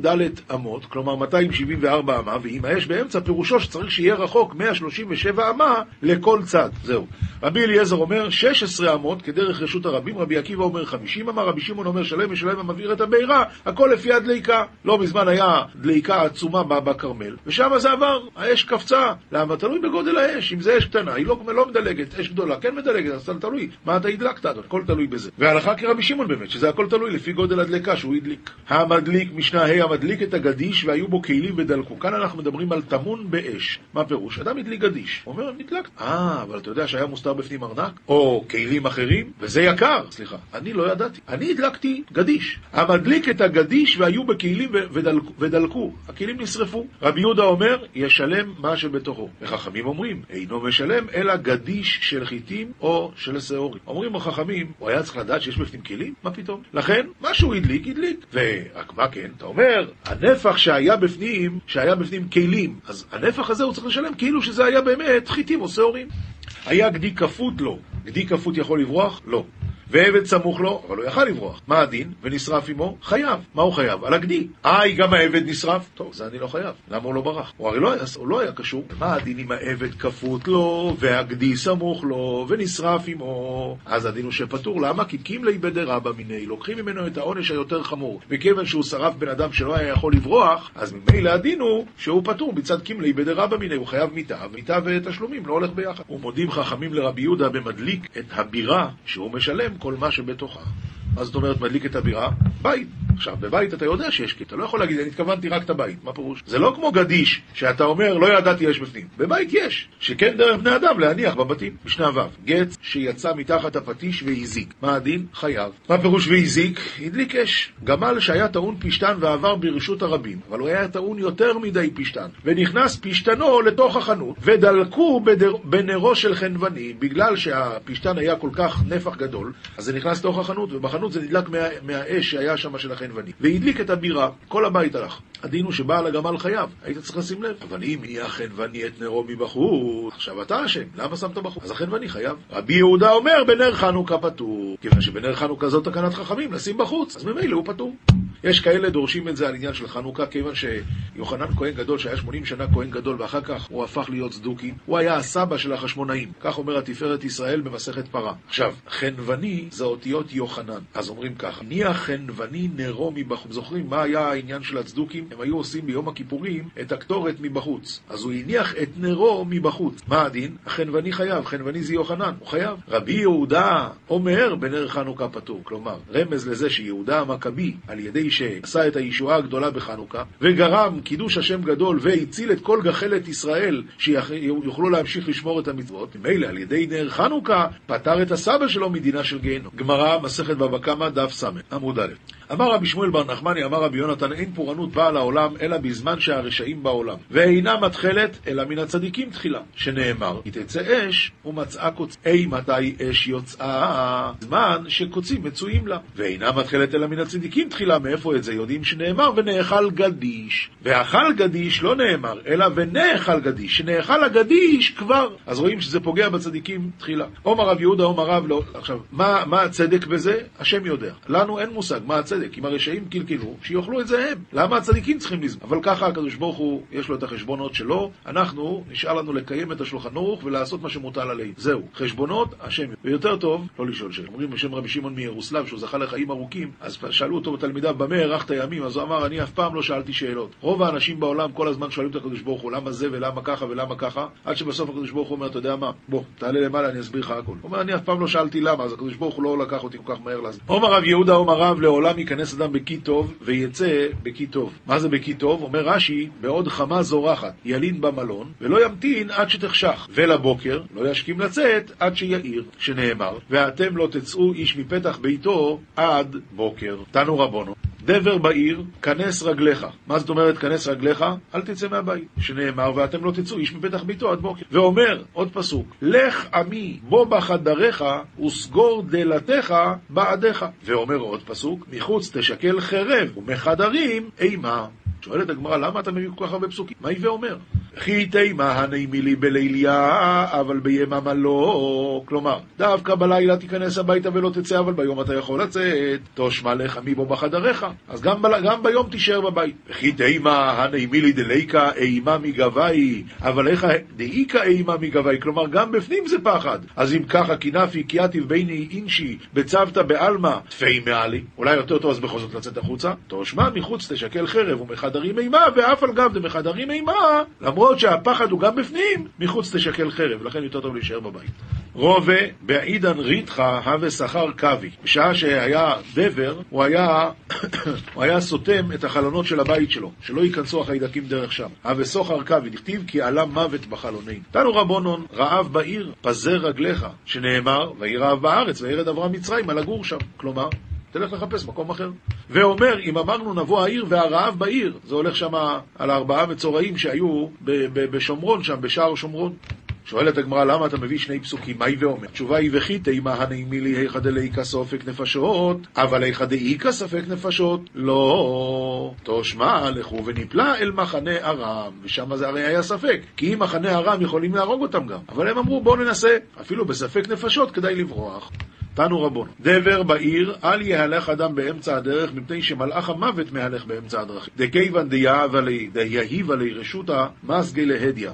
S1: ד' אמות, כלומר 274 אמה, ואם האש באמצע, פירושו שצריך שיהיה רחוק 137 אמה לכל צד. זהו. רבי אליעזר אומר 16 אמות כדרך רשות הרבים, רבי עקיבא אומר 50 אמה, רבי שמעון אומר שלם ושלם המבעיר את הבעירה, הכל לפי הדליקה. לא מזמן היה דליקה עצומה בכרמל, ושם זה עבר, האש קפצה. למה? תלוי בגודל האש, אם זה אש קטנה, היא לא, לא מדלגת, אש גדולה כן מדלגת, אז תלוי, מה אתה הדלקת, הכל תלוי בזה. והלכה כרבי שמעון באמת, שזה הכל תלוי לפי גודל הדלקה שהוא הדליק. המדליק, משנה ה' המדליק את הגדיש והיו בו כלים ודלקו. כאן אנחנו מדברים על טמון באש. מה פירוש? אדם הדליק גדיש. הוא אומר, נדלק. אה, אבל אתה יודע שהיה מוסתר בפנים ארנק? או כלים אחרים? וזה יקר. סליחה, אני לא ידעתי. אני הדלקתי גדיש. המדליק את הגדיש והיו בכלים ודלקו. ודלקו. הכלים נשרפו. רבי יהודה אומר, ישלם מה שבתוכו. וחכמים אומרים, אינו משלם אלא גדיש של חיטים או של שעורים. אומרים החכמים, הוא היה צריך לדעת שיש בפנים כלים? מה פתאום? לכן, מה שהוא הדליק, הדליק. ורק מה כן? אתה אומר, הנפח שהיה בפנים, שהיה בפנים כלים, אז הנפח הזה הוא צריך לשלם כאילו שזה היה באמת חיטים או שעורים. היה גדי כפות לו. גדי כפות יכול לברוח? לא. ועבד סמוך לו, אבל הוא יכל לברוח. מה הדין? ונשרף עמו? חייב. מה הוא חייב? על הגדי. אה, גם העבד נשרף? טוב, זה אני לא חייב. למה הוא לא ברח? הוא הרי לא הוא לא היה קשור. מה הדין אם העבד כפות לו, והגדי סמוך לו, ונשרף עמו? אז הדין הוא שפטור. למה? כי קימלי בדרבא מיני. לוקחים ממנו את העונש היותר חמור. וכיוון שהוא שרף בן אדם שלא היה יכול לברוח, אז ממילא הדין הוא שהוא פטור מצד קימלי בדרבא מיני. הוא חייב מיתה, מיתה ותשלומים, לא הולך ביחד. ומודים חכמים לרבי יהודה במדליק את הבירה שהוא משלם כל מה שבתוכה. מה זאת אומרת מדליק את הבירה? בית. עכשיו, בבית אתה יודע שיש כי אתה לא יכול להגיד, אני התכוונתי רק את הבית, מה פירוש? זה לא כמו גדיש, שאתה אומר, לא ידעתי יש בפנים. בבית יש, שכן דרך בני אדם להניח בבתים. משנה ו', גט שיצא מתחת הפטיש והזיק. מה הדין? חייב. מה פירוש והזיק? הדליק אש. גמל שהיה טעון פשתן ועבר ברשות הרבים, אבל הוא היה טעון יותר מדי פשתן, ונכנס פשתנו לתוך החנות, ודלקו בדר... בנרו של חנווני, בגלל שהפשתן היה כל כך נפח גדול, אז זה נכנס לתוך החנות, ובחנות זה נדלק מה... מהאש שהיה שם של החנווני. והדליק את הבירה, כל הבית הלך. הדין הוא שבעל הגמל חייב, היית צריך לשים לב. אבל אם יהיה החנווני את נרו מבחוץ, עכשיו אתה אשם, למה שמת בחוץ? אז החנווני חייב. רבי יהודה אומר, בנר חנוכה פטור. כיוון שבנר חנוכה זאת תקנת חכמים, לשים בחוץ, אז ממילא הוא פטור. יש כאלה דורשים את זה על עניין של חנוכה, כיוון שיוחנן כהן גדול, שהיה 80 שנה כהן גדול, ואחר כך הוא הפך להיות צדוקי, הוא היה הסבא של החשמונאים. כך אומר התפארת ישראל במסכת פרה. עכשיו, חנווני זה אותיות יוחנן. אז אומרים ככה, ניח חנווני נרו מבחוץ. זוכרים מה היה העניין של הצדוקים? הם היו עושים ביום הכיפורים את הקטורת מבחוץ. אז הוא הניח את נרו מבחוץ. מה הדין? החנווני חייב, חנווני זה יוחנן, הוא חייב. רבי יהודה אומר בנר חנוכה פטור. כלומר, רמז לזה שיהודה המכבי, על ידי שעשה את הישועה הגדולה בחנוכה, וגרם קידוש השם גדול והציל את כל גחלת ישראל שיוכלו להמשיך לשמור את המצוות, ממילא על ידי נר חנוכה פטר את הסבא שלו מדינה של גיהנום. גמרא, מסכת בבא קמא, דף ס, עמוד א'. אמר רבי שמואל בר נחמני, אמר רבי יונתן, אין פורענות באה לעולם אלא בזמן שהרשעים בעולם, ואינה מתחלת אלא מן הצדיקים תחילה, שנאמר, כי תצא אש ומצאה קוצ... אי מתי אש יוצאה, זמן שקוצים מצויים לה, ואינה מתחלת אלא מן הצדיקים תחילה, מאיפה את זה יודעים שנאמר, ונאכל גדיש, ואכל גדיש לא נאמר, אלא ונאכל גדיש, שנאכל הגדיש כבר, אז רואים שזה פוגע בצדיקים תחילה. עומר רב יהודה, עומר רב לא, עכשיו, מה, מה הצדק בזה? השם יודע. לנו אין מושג מה הצדק. אם הרשעים קלקלו, שיאכלו את זה הם. למה הצדיקים צריכים לזמן? אבל ככה הקדוש ברוך הוא, יש לו את החשבונות שלו, אנחנו, נשאר לנו לקיים את השולחן ערוך ולעשות מה שמוטל עלינו. זהו. חשבונות, השם. ויותר טוב, לא לשאול שאלה. אומרים בשם רבי שמעון מירוסלב, שהוא זכה לחיים ארוכים, אז שאלו אותו בתלמידיו, במה הארכת ימים? אז הוא אמר, אני אף פעם לא שאלתי שאלות. רוב האנשים בעולם כל הזמן שואלים את הקדוש ברוך הוא, למה זה ולמה ככה ולמה ככה, עד שבסוף הקדוש ברוך הוא אומר, אתה יודע מה, בוא, תעלה למעלה, אני אסביר לך הכל. הוא אומר, אני אף פעם לא שאלתי למה, אז הקדוש ברוך הוא לא לקח אותי כל כך מהר להסביר. עומר רב יהודה, עומר רב, לעולם ייכנס אדם בכי טוב, ויצא בכי טוב. מה זה בכי טוב? אומר רש"י, בעוד חמה זורחת, ילין במלון, ולא ימתין עד שתחשך. ולבוקר, לא ישכים לצאת עד שיעיר, שנאמר, ואתם לא תצאו איש מפתח ביתו עד בוקר. תנו רבונו. דבר בעיר, כנס רגליך. מה זאת אומרת כנס רגליך? אל תצא מהבית. שנאמר, ואתם לא תצאו איש מפתח ביתו עד בוקר. ואומר, עוד פסוק, לך עמי בוא בחדריך וסגור דלתיך בעדיך. ואומר עוד פסוק, מחוץ תשקל חרב ומחדרים אימה. שואלת הגמרא, למה אתה מביא כל כך הרבה פסוקים? מה הווה אומר? כי תימה הנעימי לי בליליה, אבל ביממה לא. כלומר, דווקא בלילה תיכנס הביתה ולא תצא, אבל ביום אתה יכול לצאת. תושמע לך מבו בחדריך. אז גם, ב, גם ביום תישאר בבית. וכי תימה הנעימי לי דליקה אימה מגבי, אבל איך דאיקה אימה מגבי? כלומר, גם בפנים זה פחד. אז אם ככה, כנפי, קיאטיב ביני אינשי, בצוותא בעלמא, תפי מעלי. אולי יותר טוב אז בכל זאת לצאת החוצה? תושמע מחוץ תשקל חרב ומחדרים אימה, ואף על גב דמחדרים אימה, למרות למרות שהפחד הוא גם בפנים, מחוץ תשקל חרב, לכן יותר טוב להישאר בבית. רובה בעידן ריתחה הווה שכר קווי. בשעה שהיה דבר, הוא היה, הוא היה סותם את החלונות של הבית שלו, שלא ייכנסו החיידקים דרך שם. הווה סוחר קווי, דכתיב כי עלה מוות בחלונים. תנו רבונון, רעב בעיר, פזר רגליך, שנאמר, ויהי רעב בארץ, וירד אברהם מצרים, על הגור שם. כלומר, תלך לחפש מקום אחר. ואומר, אם אמרנו נבוא העיר והרעב בעיר, זה הולך שם על הארבעה מצורעים שהיו בשומרון שם, בשער שומרון. שואלת הגמרא, למה אתה מביא שני פסוקים? מהי ואומר? התשובה היא וכי תימא הנעימי לי היכא דלאיכא סופק נפשות, אבל היכא דאיכא ספק נפשות? לא. תושמע, לכו ונפלא אל מחנה ארם, ושם זה הרי היה ספק, כי אם מחנה ארם יכולים להרוג אותם גם. אבל הם אמרו, בואו ננסה, אפילו בספק נפשות כדאי לברוח. תנו רבון, דבר בעיר, אל יהלך אדם באמצע הדרך, מפני שמלאך המוות מהלך באמצע הדרכים. דכיוון דייהיבה לי רשותא מסגי להדיא.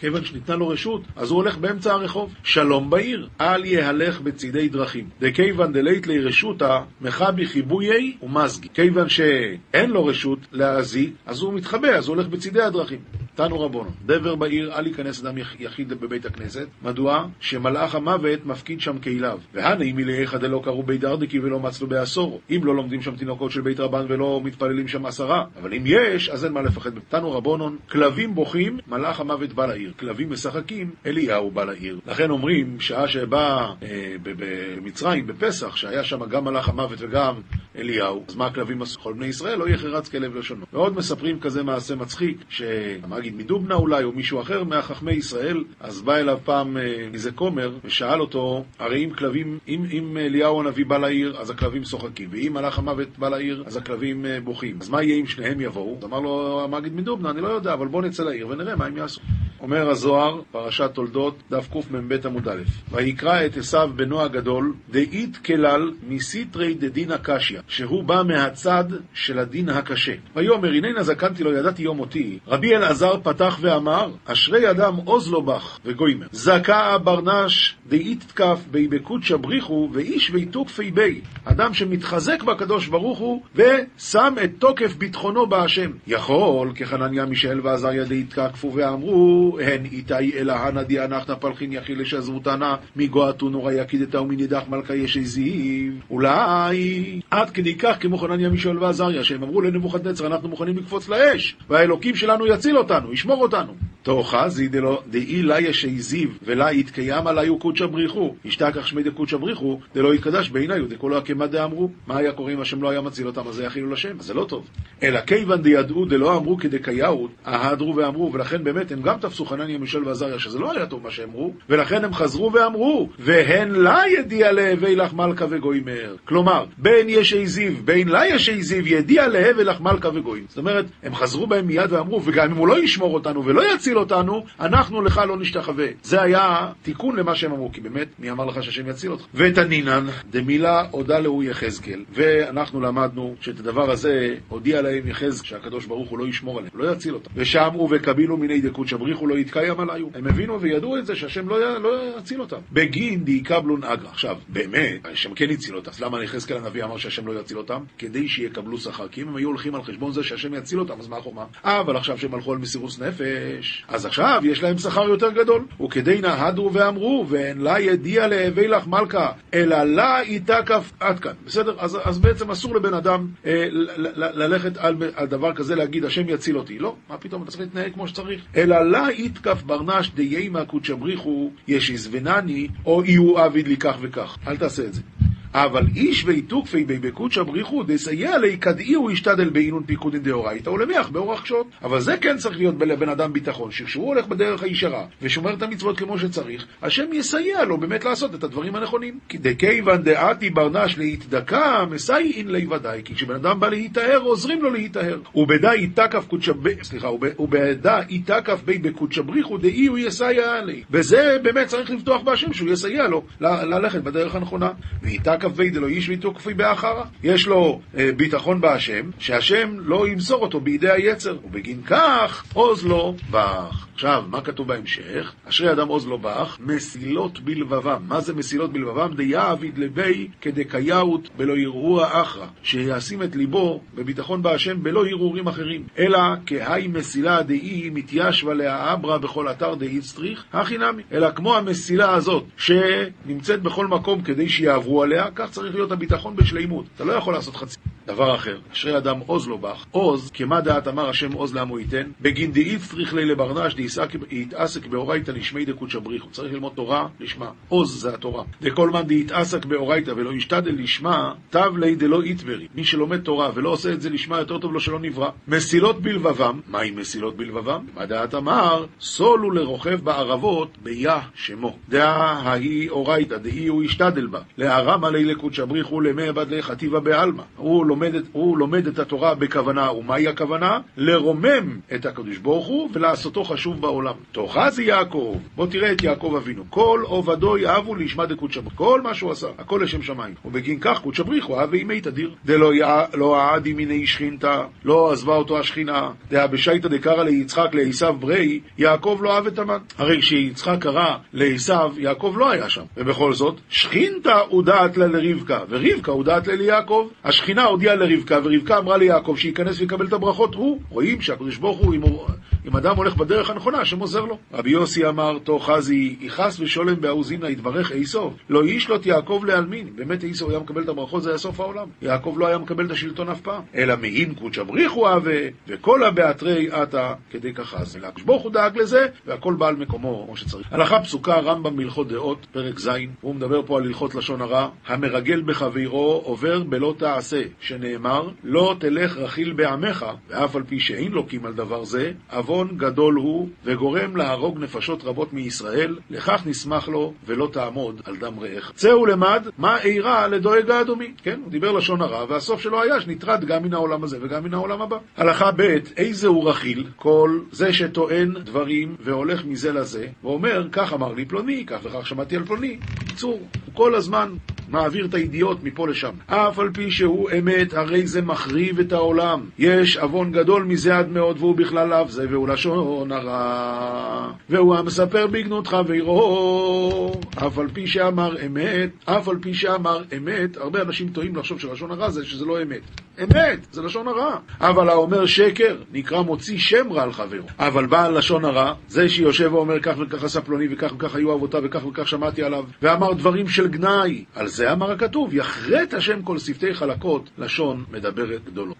S1: כיוון שניתנה לו רשות, אז הוא הולך באמצע הרחוב. שלום בעיר, אל יהלך בצידי דרכים. דכיוון דלית לי רשותא, מחבי חיבויי ומזגי. כיוון שאין לו רשות להזיק, אז הוא מתחבא, אז הוא הולך בצידי הדרכים. תנו רבונו, דבר בעיר, אל ייכנס אדם יחיד בבית הכנסת. מדוע? שמלאך המוות מפקיד שם כליו. והנה אם מלאיך דלא קראו בית דרדקי ולא מצלו בעשור. אם לא לומדים שם תינוקות של בית רבן ולא מתפללים שם עשרה. אבל אם יש, אז אין מה לפחד. תנו רבונון, כלבים בוכים, מלאך המוות בא לעיר. כלבים משחקים, אליהו בא לעיר. לכן אומרים, שעה שבא אה, במצרים, בפסח, שהיה שם גם מלאך המוות וגם אליהו, אז מה הכלבים עשו? כל בני ישראל לא יחרץ כלב לשונו. ועוד מספרים כזה מעשה מצחיק, שהמגיד מדובנה אולי, או מישהו אחר מהחכמי ישראל, אז בא אליו פעם אה, איזה כומר, ושאל אותו, הרי אם כלבים, אם, אם אליהו הנביא בא לעיר, אז הכלבים שוחקים, ואם מלאך המוות בא לעיר, אז הכלבים אה, בוכים. אז מה יהיה אם שניהם יבואו? אז אמר לו המגיד מדובנה, אני לא יודע, אבל בוא נצא לעיר ונראה מה הם יעשו. אומר הזוהר, פרשת תולדות, דף קמ"ב עמוד א', ויקרא את עשיו בנו הגדול, דאית כלל מסיתרי דדין הקשיא, שהוא בא מהצד של הדין הקשה. ויאמר, הננה זקנתי לו ידעתי יום מותי, רבי אלעזר פתח ואמר, אשרי אדם עוז לו בך וגוימר. זכה ברנש דאית תקף בי בקודשא בריחו, ואיש ויתוקפי בי. אדם שמתחזק בקדוש ברוך הוא, ושם את תוקף ביטחונו בהשם. יכול, כחנניה מישאל ועזריה דאית תקפו ואמרו, הן איתי אלא הנא דיאנחתא פלחין יחיל לשזבותנה מגועתו נורא יקידתא ומנידך מלכה ישי זיו אולי עד כדי כך כמו חנניה מישאל ועזריה שהם אמרו לנבוכדנצר אנחנו מוכנים לקפוץ לאש והאלוקים שלנו יציל אותנו, ישמור אותנו תאחזי דאי לה ישי זיו ולה יתקיים עליו קודשא בריחו. ישתכח שמי דקודשא בריחו דלא יתקדש בעיניו דכולו הקמא דאמרו. מה היה קורה אם השם לא היה מציל אותם, אז זה יחילו לשם, אז זה לא טוב. אלא כיוון דידעו דלא אמרו כדקייהו, אהדרו ואמרו, ולכן באמת הם גם תפסו חנניה, מישל ועזריה, שזה לא היה טוב מה שאמרו, ולכן הם חזרו ואמרו, והן לה ידיע להווי לך מלכה וגוימר. כלומר, בין ישי זיו, בין לה ישי זיו, ידיע להווי לך מלכה וגויים. זאת אומרת, הם חזרו בהם מיד ואמרו, וגם אם הוא לא ישמור אותנו ולא יציל אותנו, אנחנו לך לא נשתחווה. זה היה תיקון למה שהם אמרו, כי באמת, מי אמר לך שהשם יציל אותך? ותנינן, דמילה הודה להו יחזקאל. ואנחנו למדנו שאת הדבר הזה הודיע להם יחזקאל, שהקדוש ברוך הוא לא ישמור עליהם, לא יציל אותם. ושאמרו וקבילו מיני דקות שבריחו לא יתקיים עליו. הם הבינו וידעו את זה שהשם לא, לא יציל אותם. בגין דיקבלון אגרא. עכשיו, באמת, השם כן הציל אותם. אז למה יחזקאל הנביא אמר שהשם לא יציל אותם? כדי שיקבלו שכר. כי אם הם היו הולכים על חשבון זה שהשם יציל אותם, אז מה החומה? אבל עכשיו שהם הלכו על מסירות נפש, אז עכשיו יש להם שכר יותר גדול. וכדי נהדרו ואמרו, ואין לה ידיע להווי לך מלכה, אלא לה איתה כף עד כאן. בסדר? אז, אז בעצם אסור לבן אדם אה, ללכת על, על דבר כזה, להגיד, השם יציל אותי. לא, מה פתאום, אתה צריך להתנהג כמו שצריך. אלא לה איתקף ברנש דיימה קודשבריחו ישיזבנני, או אי עביד לי כך וכך. אל תעשה את זה. אבל איש ואיתוקפי בי בקודשא בריחו דסייע לי כדאיהו ישתדל באינון פיקודין דאורייתא ולמיח באורח שוט. אבל זה כן צריך להיות לבן אדם ביטחון, שכשהוא הולך בדרך הישרה ושומר את המצוות כמו שצריך, השם יסייע לו באמת לעשות את הדברים הנכונים. כי דכיוון דעתי ברנש להתדקה, מסייעין לי ודאי. כי כשבן אדם בא להיטהר, עוזרים לו להיטהר. ובדא איתקף קודשא ב... סליחה, ובדא איתקף בי בקודשא בריחו דאי הוא יסייע לי. וזה באמת צריך לבטוח בהשם שהוא יסייע לו ללכת בדרך הנכונה. ואיתקף כ"ו דלא איש ויתוקפי באחרה. יש לו אה, ביטחון בהשם, שהשם לא ימסור אותו בידי היצר, ובגין כך עוז לו בך. עכשיו, מה כתוב בהמשך? אשרי אדם עוז לו בך, מסילות בלבבם. מה זה מסילות בלבבם? דיעביד לבי כדקייאות בלא הרהור אחרא. שישים את ליבו בביטחון בהשם בלא הרהורים אחרים. אלא כהי מסילה דאי מתיישבה להאברה בכל אתר דאי צריך, הכי נמי. אלא כמו המסילה הזאת, שנמצאת בכל מקום כדי שיעברו עליה, כך צריך להיות הביטחון בשלימות. אתה לא יכול לעשות חצי. דבר אחר, אשרי אדם עוז לו בך. עוז, כמה דעת אמר השם עוז לעמו ייתן, בגין דאית צריך לי לברנש דהתעסק באורייתא לשמי דקודשא בריחו. צריך ללמוד תורה לשמה. עוז זה התורה. דכל מאן דהתעסק באורייתא ולא ישתדל לשמה, תב לי דלא יתברי. מי שלומד תורה ולא עושה את זה לשמה, יותר טוב לו שלא נברא. מסילות בלבבם, מהי מסילות בלבבם? מה דעת אמר, סולו לרוכב בערבות ביה שמו. דעה ההיא אורייתא, דהי הוא ישתדל בה. להרם עלי לקודשא בריחו למי בדלי חטיבה בעלמא. הוא הוא לומד את התורה בכוונה, ומהי הכוונה? לרומם את הקדוש ברוך הוא ולעשותו חשוב בעולם. תאחזי יעקב, בוא תראה את יעקב אבינו. כל עובדו יאהבו לישמע דקודשא בריחו. כל מה שהוא עשה, הכל לשם שמיים. ובגין כך קודשא בריחו אהב ואימי תדיר. דלא לא אעדי מיני שכינתא, לא עזבה אותו השכינה. דאה בשייתא דקרא ליצחק לעשו ברי, יעקב לא אהב את המן. הרי כשיצחק קרא לעשו, יעקב לא היה שם. ובכל זאת, שכינתא הודעת לה לרבקה, ורבקה הודעת ליעקב. השכינה הודיעה לרבקה, ורבקה אמרה ליעקב שייכנס ויקבל את הברכות הוא. רואים שהקדוש ברוך הוא, אם, הוא, אם אדם הולך בדרך הנכונה, השם עוזר לו. רבי יוסי אמר, תאחזי, יכעס ושולם באוזינה יתברך איסוב. לא איש לא תיעקב להלמין. באמת איסוב היה מקבל את הברכות, זה היה סוף העולם. יעקב לא היה מקבל את השלטון אף פעם. אלא מעין קודשא בריחו אהבה, וכל הבאתרי עתה כדי כחס. אלא ברוך הוא דאג לזה, והכל בא מקומו כמו שצריך. הלכה פסוקה, רמב"ם בהלכות דעות, פרק ז', הוא מדבר פה על הלכות לשון הרע. המרגל בחברו עובר בלא תעשה, שנאמר, לא תלך רכיל בעמך, ואף על פי שאין לוקים על דבר זה, עוון גדול הוא, וגורם להרוג נפשות רבות מישראל, לכך נשמח לו, ולא תעמוד על דם רעך. צא ולמד מה אירע לדואג האדומי. כן, הוא דיבר לשון הרע, והסוף שלו היה שנטרד גם מן העולם הזה וגם מן העולם הבא. הלכה ב' איזה הוא רכיל? כל זה שטוען דברים והולך מזה לזה, ואומר, כך אמר לי פלוני, כך וכך שמעתי על פלוני. בקיצור, הוא כל הזמן מעביר את הידיעות מפה לשם. אף על פי שהוא אמת, הרי זה מחריב את העולם. יש עוון גדול מזה עד מאוד, והוא בכלל לאו זה, והוא לשון הרע. והוא המספר בגנות חברו. אף על פי שאמר אמת, אף על פי שאמר אמת, הרבה אנשים טועים לחשוב שלשון הרע זה שזה לא אמת. אמת, זה לשון הרע. אבל האומר שקר, נקרא מוציא שם רע על חברו. אבל בעל לשון הרע, זה שיושב ואומר כך וכך עשה פלוני, וכך וכך היו אבותיו, וכך וכך שמעתי עליו, ואמר דברים של גנאי. על זה אמר הכתוב, יחרט השם כל שפתי חלקות, לשון מדברת גדולות.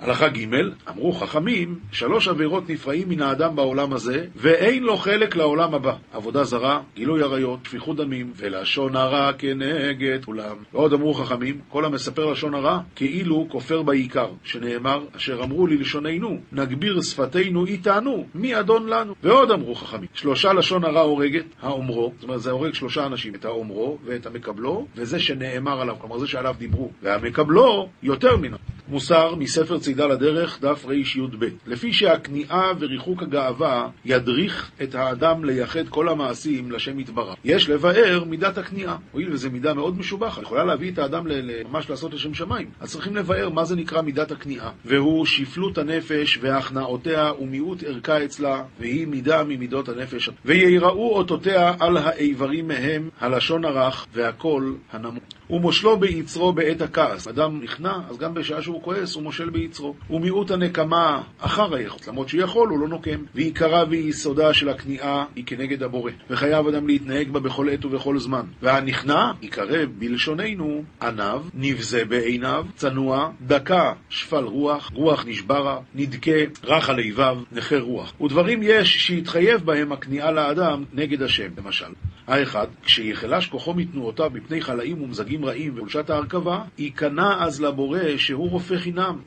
S1: הלכה ג' אמרו חכמים, שלוש עבירות נפרעים מן האדם בעולם הזה, ואין לו חלק לעולם הבא. עבודה זרה, גילוי עריות, שפיכות דמים, ולשון הרע כנגד כולם. ועוד אמרו חכמים, כל המספר לשון הרע, כאילו כופר בעיקר, שנאמר, אשר אמרו ללשוננו, נגביר שפתנו איתנו, מי אדון לנו? ועוד אמרו חכמים, שלושה לשון הרע הורגת, האומרו, זאת אומרת זה הורג שלושה אנשים, את האומרו ואת המקבלו, וזה שנאמר עליו, כלומר זה שעליו דיברו, והמקבלו יותר מן מוסר מספר צידה לדרך, דף רי"ב. לפי שהכניעה וריחוק הגאווה ידריך את האדם לייחד כל המעשים לשם יתברך. יש לבאר מידת הכניעה. הואיל וזו מידה מאוד משובחת, יכולה להביא את האדם ממש לעשות לשם שמיים. אז צריכים לבאר מה זה נקרא מידת הכניעה. והוא שפלות הנפש והכנעותיה ומיעוט ערכה אצלה, והיא מידה ממידות הנפש. ויראו אותותיה על האיברים מהם, הלשון הרך והקול הנמוך. ומושלו ביצרו בעת הכעס. אדם נכנע, אז גם בשעה שהוא כועס הוא מושל ביצרו. ומיעוט הנקמה אחר היכולת, למרות שהוא יכול, הוא לא נוקם. ועיקרה ויסודה של הכניעה היא כנגד הבורא. וחייב אדם להתנהג בה בכל עת ובכל זמן. והנכנע ייקרא בלשוננו עניו, נבזה בעיניו, צנוע, דקה, שפל רוח, רוח נשברה, נדכה, רך על איביו, נכה רוח. ודברים יש שיתחייב בהם הכניעה לאדם נגד השם, למשל. האחד, כשיחלש כוחו מתנועותיו מפני חלאים ומזגים רעים וחולשת ההרכבה, ייכנע אז לבורא שהוא רופא חינם,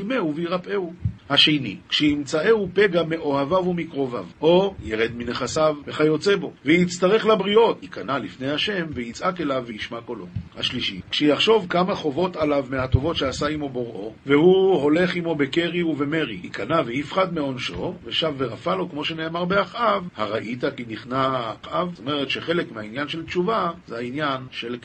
S1: ויחלימהו וירפאהו. השני, כשימצאהו פגע מאוהביו ומקרוביו, או ירד מנכסיו וכיוצא בו, ויצטרך לבריות, ייכנע לפני השם, ויצעק אליו וישמע קולו. השלישי, כשיחשוב כמה חובות עליו מהטובות שעשה עמו בוראו, והוא הולך עמו בקרי ובמרי, ייכנע ויפחד מעונשו, ושב ורפא לו, כמו שנאמר באחאב, הראית כי נכנע אחאב? זאת אומרת שחלק מהעניין של תשובה זה העניין של...